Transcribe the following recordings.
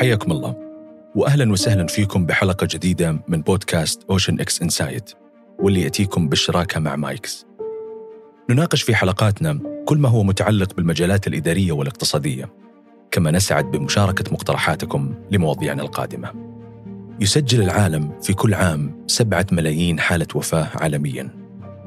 حياكم الله واهلا وسهلا فيكم بحلقة جديدة من بودكاست أوشن إكس إنسايت واللي يأتيكم بالشراكة مع مايكس. نناقش في حلقاتنا كل ما هو متعلق بالمجالات الإدارية والاقتصادية كما نسعد بمشاركة مقترحاتكم لمواضيعنا القادمة. يسجل العالم في كل عام سبعة ملايين حالة وفاة عالميا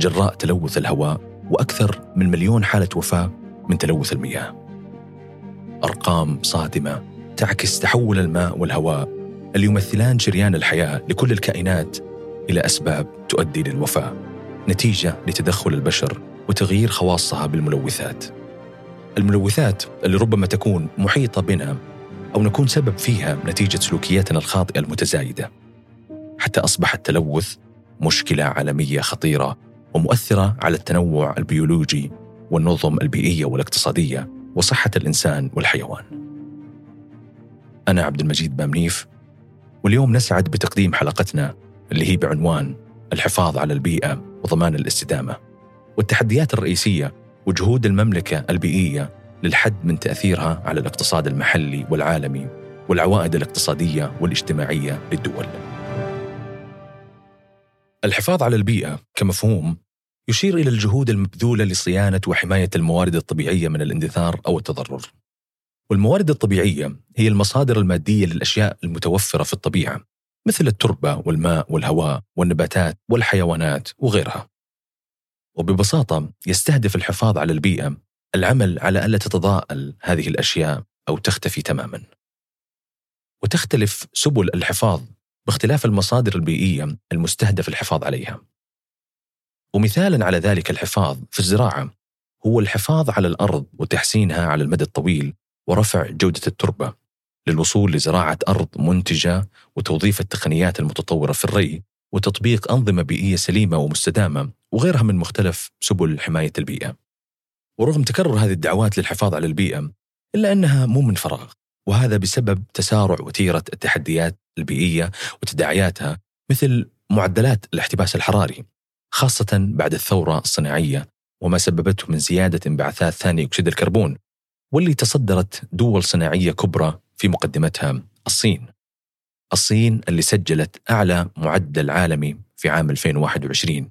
جراء تلوث الهواء وأكثر من مليون حالة وفاة من تلوث المياه أرقام صادمة تعكس تحول الماء والهواء اللي يمثلان شريان الحياة لكل الكائنات إلى أسباب تؤدي للوفاة. نتيجة لتدخل البشر وتغيير خواصها بالملوثات. الملوثات اللي ربما تكون محيطة بنا أو نكون سبب فيها نتيجة سلوكياتنا الخاطئة المتزايدة. حتى أصبح التلوث مشكلة عالمية خطيرة ومؤثرة على التنوع البيولوجي والنظم البيئية والاقتصادية وصحة الإنسان والحيوان. أنا عبد المجيد بامنيف واليوم نسعد بتقديم حلقتنا اللي هي بعنوان الحفاظ على البيئة وضمان الاستدامة والتحديات الرئيسية وجهود المملكة البيئية للحد من تأثيرها على الاقتصاد المحلي والعالمي والعوائد الاقتصادية والاجتماعية للدول. الحفاظ على البيئة كمفهوم يشير إلى الجهود المبذولة لصيانة وحماية الموارد الطبيعية من الاندثار أو التضرر. والموارد الطبيعية هي المصادر المادية للأشياء المتوفرة في الطبيعة مثل التربة والماء والهواء والنباتات والحيوانات وغيرها. وببساطة يستهدف الحفاظ على البيئة العمل على ألا تتضاءل هذه الأشياء أو تختفي تماما. وتختلف سبل الحفاظ باختلاف المصادر البيئية المستهدف الحفاظ عليها. ومثالا على ذلك الحفاظ في الزراعة هو الحفاظ على الأرض وتحسينها على المدى الطويل ورفع جودة التربة للوصول لزراعة أرض منتجة وتوظيف التقنيات المتطورة في الري وتطبيق أنظمة بيئية سليمة ومستدامة وغيرها من مختلف سبل حماية البيئة. ورغم تكرر هذه الدعوات للحفاظ على البيئة إلا أنها مو من فراغ وهذا بسبب تسارع وتيرة التحديات البيئية وتداعياتها مثل معدلات الاحتباس الحراري خاصة بعد الثورة الصناعية وما سببته من زيادة انبعاثات ثاني أكسيد الكربون واللي تصدرت دول صناعية كبرى في مقدمتها الصين. الصين اللي سجلت أعلى معدل عالمي في عام 2021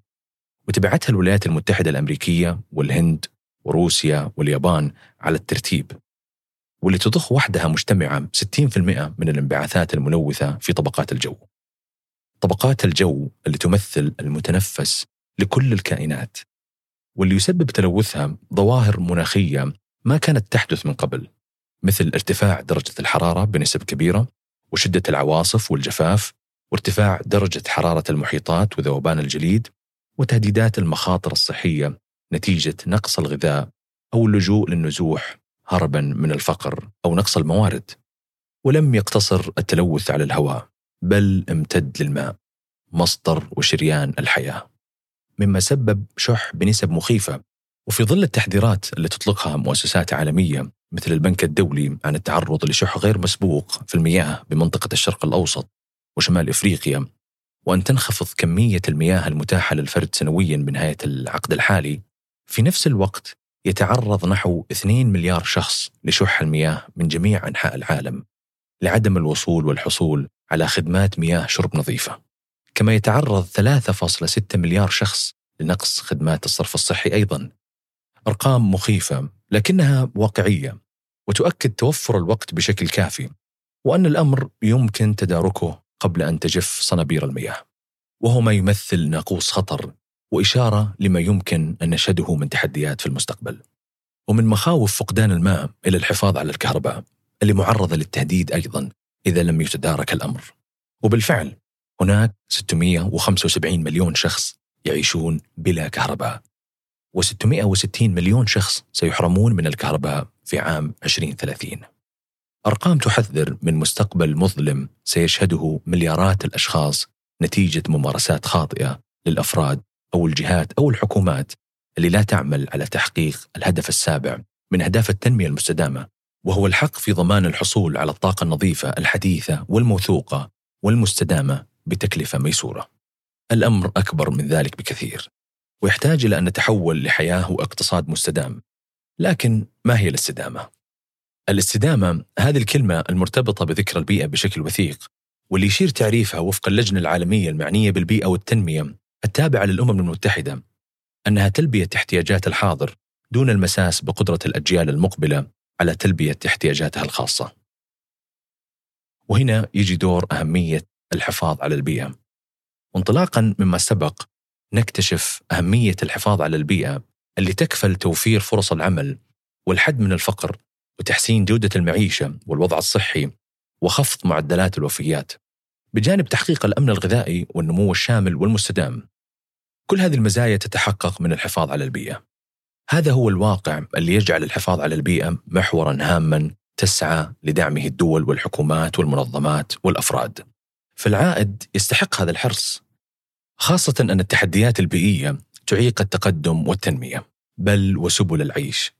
وتبعتها الولايات المتحدة الأمريكية والهند وروسيا واليابان على الترتيب. واللي تضخ وحدها مجتمعة 60% من الانبعاثات الملوثة في طبقات الجو. طبقات الجو اللي تمثل المتنفس لكل الكائنات. واللي يسبب تلوثها ظواهر مناخية ما كانت تحدث من قبل مثل ارتفاع درجة الحرارة بنسب كبيرة وشدة العواصف والجفاف وارتفاع درجة حرارة المحيطات وذوبان الجليد وتهديدات المخاطر الصحية نتيجة نقص الغذاء أو اللجوء للنزوح هربا من الفقر أو نقص الموارد. ولم يقتصر التلوث على الهواء بل امتد للماء مصدر وشريان الحياة. مما سبب شح بنسب مخيفة وفي ظل التحذيرات اللي تطلقها مؤسسات عالمية مثل البنك الدولي عن التعرض لشح غير مسبوق في المياه بمنطقة الشرق الأوسط وشمال إفريقيا وأن تنخفض كمية المياه المتاحة للفرد سنويا بنهاية العقد الحالي في نفس الوقت يتعرض نحو 2 مليار شخص لشح المياه من جميع أنحاء العالم لعدم الوصول والحصول على خدمات مياه شرب نظيفة. كما يتعرض 3.6 مليار شخص لنقص خدمات الصرف الصحي أيضا أرقام مخيفة لكنها واقعية وتؤكد توفر الوقت بشكل كافي وأن الأمر يمكن تداركه قبل أن تجف صنابير المياه. وهو ما يمثل ناقوس خطر وإشارة لما يمكن أن نشهده من تحديات في المستقبل. ومن مخاوف فقدان الماء إلى الحفاظ على الكهرباء اللي معرضة للتهديد أيضا إذا لم يتدارك الأمر. وبالفعل هناك 675 مليون شخص يعيشون بلا كهرباء. و660 مليون شخص سيحرمون من الكهرباء في عام 2030 أرقام تحذر من مستقبل مظلم سيشهده مليارات الأشخاص نتيجة ممارسات خاطئة للأفراد أو الجهات أو الحكومات اللي لا تعمل على تحقيق الهدف السابع من أهداف التنمية المستدامة وهو الحق في ضمان الحصول على الطاقة النظيفة الحديثة والموثوقة والمستدامة بتكلفة ميسورة. الأمر أكبر من ذلك بكثير، ويحتاج إلى أن نتحول لحياة واقتصاد مستدام. لكن ما هي الاستدامة؟ الاستدامة هذه الكلمة المرتبطة بذكر البيئة بشكل وثيق واللي يشير تعريفها وفق اللجنة العالمية المعنية بالبيئة والتنمية التابعة للأمم المتحدة أنها تلبية احتياجات الحاضر دون المساس بقدرة الأجيال المقبلة على تلبية احتياجاتها الخاصة. وهنا يجي دور أهمية الحفاظ على البيئة. وانطلاقا مما سبق نكتشف أهمية الحفاظ على البيئة اللي تكفل توفير فرص العمل والحد من الفقر وتحسين جودة المعيشة والوضع الصحي وخفض معدلات الوفيات. بجانب تحقيق الأمن الغذائي والنمو الشامل والمستدام كل هذه المزايا تتحقق من الحفاظ على البيئة. هذا هو الواقع اللي يجعل الحفاظ على البيئة محورا هاما تسعى لدعمه الدول والحكومات والمنظمات والأفراد. فالعائد يستحق هذا الحرص. خاصة أن التحديات البيئية تعيق التقدم والتنمية بل وسبل العيش.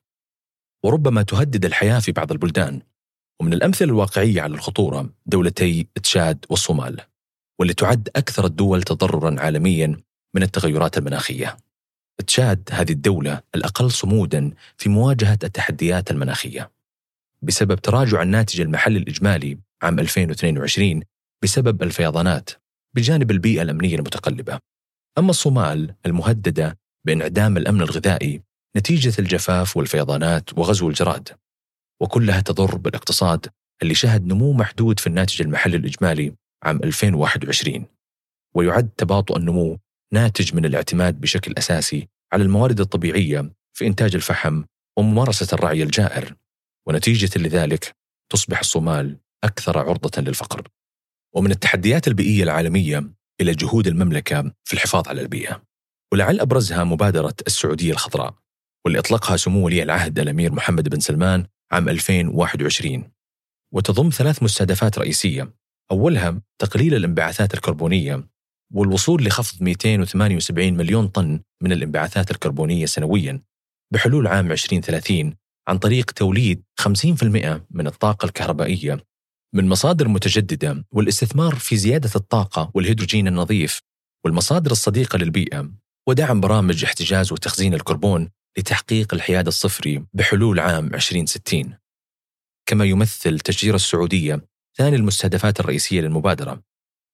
وربما تهدد الحياة في بعض البلدان. ومن الأمثلة الواقعية على الخطورة دولتي تشاد والصومال واللي تعد أكثر الدول تضررا عالميا من التغيرات المناخية. تشاد هذه الدولة الأقل صمودا في مواجهة التحديات المناخية. بسبب تراجع الناتج المحلي الإجمالي عام 2022 بسبب الفيضانات. بجانب البيئة الأمنية المتقلبة. أما الصومال المهددة بانعدام الأمن الغذائي نتيجة الجفاف والفيضانات وغزو الجراد. وكلها تضر بالاقتصاد اللي شهد نمو محدود في الناتج المحلي الإجمالي عام 2021 ويعد تباطؤ النمو ناتج من الاعتماد بشكل أساسي على الموارد الطبيعية في إنتاج الفحم وممارسة الرعي الجائر. ونتيجة لذلك تصبح الصومال أكثر عرضة للفقر. ومن التحديات البيئية العالمية إلى جهود المملكة في الحفاظ على البيئة. ولعل أبرزها مبادرة السعودية الخضراء واللي أطلقها سمو ولي العهد الأمير محمد بن سلمان عام 2021 وتضم ثلاث مستهدفات رئيسية أولها تقليل الانبعاثات الكربونية والوصول لخفض 278 مليون طن من الانبعاثات الكربونية سنويا بحلول عام 2030 عن طريق توليد 50% من الطاقة الكهربائية من مصادر متجددة والاستثمار في زيادة الطاقة والهيدروجين النظيف والمصادر الصديقة للبيئة ودعم برامج احتجاز وتخزين الكربون لتحقيق الحياد الصفري بحلول عام 2060 كما يمثل تشجير السعودية ثاني المستهدفات الرئيسية للمبادرة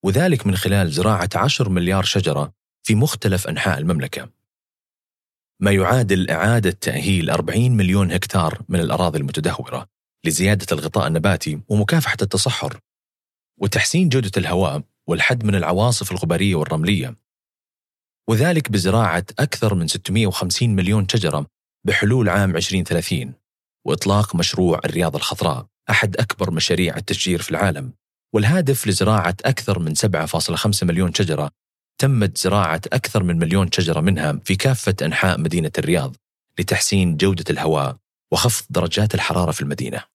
وذلك من خلال زراعة 10 مليار شجرة في مختلف أنحاء المملكة. ما يعادل إعادة تأهيل 40 مليون هكتار من الأراضي المتدهورة. لزيادة الغطاء النباتي ومكافحة التصحر وتحسين جودة الهواء والحد من العواصف الغبارية والرملية وذلك بزراعة أكثر من 650 مليون شجرة بحلول عام 2030 وإطلاق مشروع الرياض الخضراء أحد أكبر مشاريع التشجير في العالم والهادف لزراعة أكثر من 7.5 مليون شجرة تمت زراعة أكثر من مليون شجرة منها في كافة أنحاء مدينة الرياض لتحسين جودة الهواء وخفض درجات الحرارة في المدينة.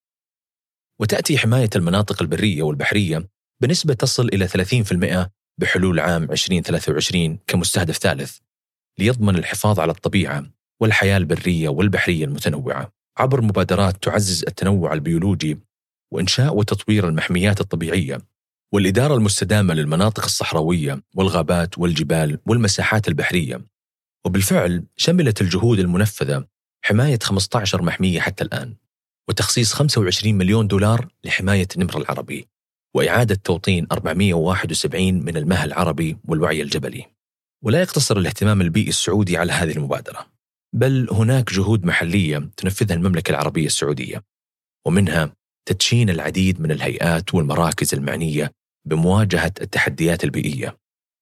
وتأتي حماية المناطق البرية والبحرية بنسبة تصل إلى 30% بحلول عام 2023 كمستهدف ثالث ليضمن الحفاظ على الطبيعة والحياة البرية والبحرية المتنوعة. عبر مبادرات تعزز التنوع البيولوجي وإنشاء وتطوير المحميات الطبيعية والإدارة المستدامة للمناطق الصحراوية والغابات والجبال والمساحات البحرية. وبالفعل شملت الجهود المنفذة حماية 15 محمية حتى الآن. وتخصيص 25 مليون دولار لحماية النمر العربي وإعادة توطين 471 من المها العربي والوعي الجبلي. ولا يقتصر الاهتمام البيئي السعودي على هذه المبادرة بل هناك جهود محلية تنفذها المملكة العربية السعودية ومنها تدشين العديد من الهيئات والمراكز المعنية بمواجهة التحديات البيئية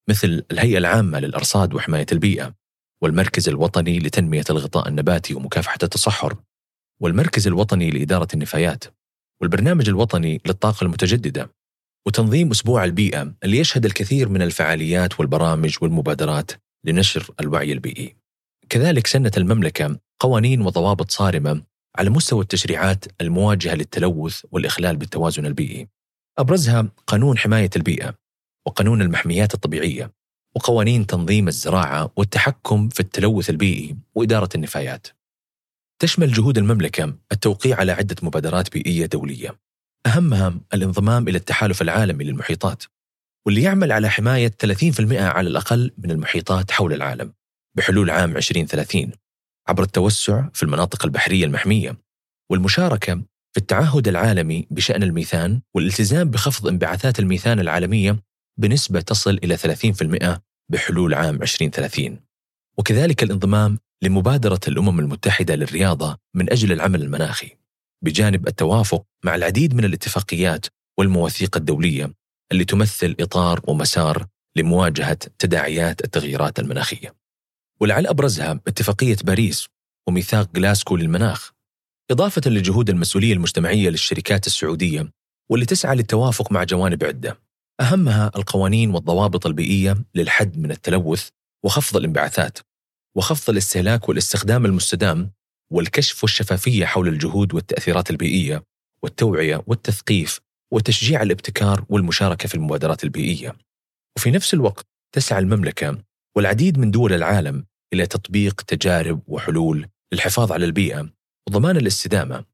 مثل الهيئة العامة للأرصاد وحماية البيئة والمركز الوطني لتنمية الغطاء النباتي ومكافحة التصحر والمركز الوطني لإدارة النفايات والبرنامج الوطني للطاقة المتجددة وتنظيم أسبوع البيئة اللي يشهد الكثير من الفعاليات والبرامج والمبادرات لنشر الوعي البيئي. كذلك سنت المملكة قوانين وضوابط صارمة على مستوى التشريعات المواجهة للتلوث والإخلال بالتوازن البيئي. أبرزها قانون حماية البيئة وقانون المحميات الطبيعية وقوانين تنظيم الزراعة والتحكم في التلوث البيئي وإدارة النفايات. تشمل جهود المملكة التوقيع على عدة مبادرات بيئية دولية. أهمها الانضمام إلى التحالف العالمي للمحيطات واللي يعمل على حماية 30% على الأقل من المحيطات حول العالم بحلول عام 2030 عبر التوسع في المناطق البحرية المحمية والمشاركة في التعهد العالمي بشأن الميثان والالتزام بخفض انبعاثات الميثان العالمية بنسبة تصل إلى 30% بحلول عام 2030 وكذلك الانضمام لمبادرة الأمم المتحدة للرياضة من أجل العمل المناخي بجانب التوافق مع العديد من الاتفاقيات والمواثيق الدولية اللي تمثل إطار ومسار لمواجهة تداعيات التغييرات المناخية. ولعل أبرزها اتفاقية باريس وميثاق جلاسكو للمناخ إضافة لجهود المسؤولية المجتمعية للشركات السعودية واللي تسعى للتوافق مع جوانب عدة. أهمها القوانين والضوابط البيئية للحد من التلوث وخفض الانبعاثات. وخفض الاستهلاك والاستخدام المستدام والكشف والشفافية حول الجهود والتأثيرات البيئية والتوعية والتثقيف وتشجيع الابتكار والمشاركة في المبادرات البيئية. وفي نفس الوقت تسعى المملكة والعديد من دول العالم إلى تطبيق تجارب وحلول للحفاظ على البيئة وضمان الاستدامة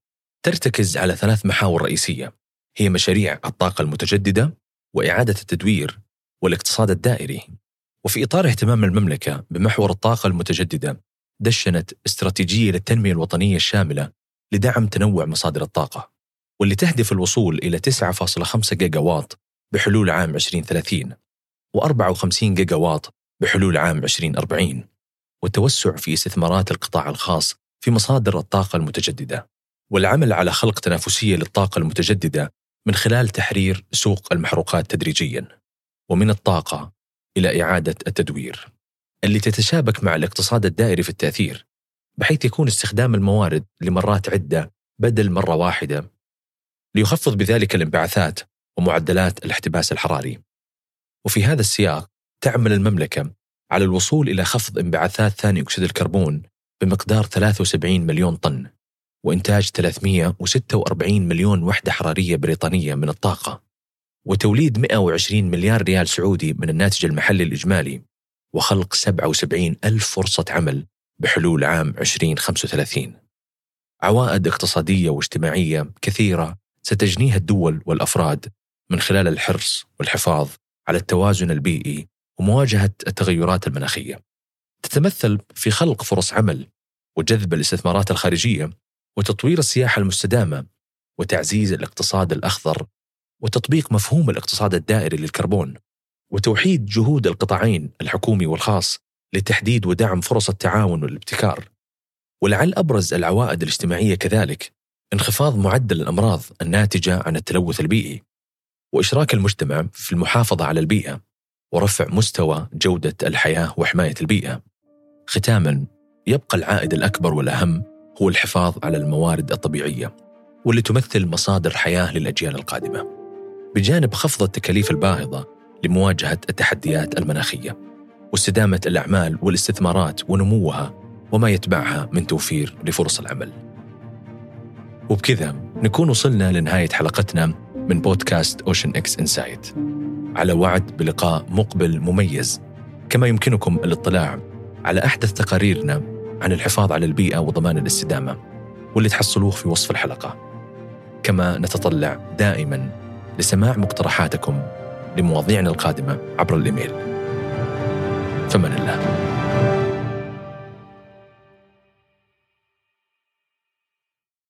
ترتكز على ثلاث محاور رئيسية. هي مشاريع الطاقة المتجددة وإعادة التدوير والاقتصاد الدائري. وفي إطار اهتمام المملكة بمحور الطاقة المتجددة دشنت استراتيجية للتنمية الوطنية الشاملة لدعم تنوع مصادر الطاقة واللي تهدف الوصول إلى 9.5 جيجا واط بحلول عام 2030 و54 جيجا واط بحلول عام 2040 والتوسع في استثمارات القطاع الخاص في مصادر الطاقة المتجددة والعمل على خلق تنافسية للطاقة المتجددة من خلال تحرير سوق المحروقات تدريجيا. ومن الطاقة إلى إعادة التدوير اللي تتشابك مع الاقتصاد الدائري في التأثير بحيث يكون استخدام الموارد لمرات عدة بدل مرة واحدة ليخفض بذلك الانبعاثات ومعدلات الاحتباس الحراري. وفي هذا السياق تعمل المملكة على الوصول إلى خفض انبعاثات ثاني أكسيد الكربون بمقدار 73 مليون طن وإنتاج 346 مليون وحدة حرارية بريطانية من الطاقة. وتوليد 120 مليار ريال سعودي من الناتج المحلي الإجمالي وخلق 77 ألف فرصة عمل بحلول عام 2035 عوائد اقتصادية واجتماعية كثيرة ستجنيها الدول والأفراد من خلال الحرص والحفاظ على التوازن البيئي ومواجهة التغيرات المناخية. تتمثل في خلق فرص عمل وجذب الاستثمارات الخارجية وتطوير السياحة المستدامة وتعزيز الاقتصاد الأخضر وتطبيق مفهوم الاقتصاد الدائري للكربون وتوحيد جهود القطاعين الحكومي والخاص لتحديد ودعم فرص التعاون والابتكار. ولعل أبرز العوائد الاجتماعية كذلك انخفاض معدل الأمراض الناتجة عن التلوث البيئي وإشراك المجتمع في المحافظة على البيئة ورفع مستوى جودة الحياة وحماية البيئة. ختاما يبقى العائد الأكبر والأهم هو الحفاظ على الموارد الطبيعية واللي تمثل مصادر حياة للأجيال القادمة. بجانب خفض التكاليف الباهظة لمواجهة التحديات المناخية واستدامة الأعمال والاستثمارات ونموها وما يتبعها من توفير لفرص العمل. وبكذا نكون وصلنا لنهاية حلقتنا من بودكاست Ocean X Insight. على وعد بلقاء مقبل مميز. كما يمكنكم الاطلاع على أحدث تقاريرنا عن الحفاظ على البيئة وضمان الاستدامة واللي تحصلوه في وصف الحلقة. كما نتطلع دائما لسماع مقترحاتكم لمواضيعنا القادمة عبر الإيميل. فمن الله.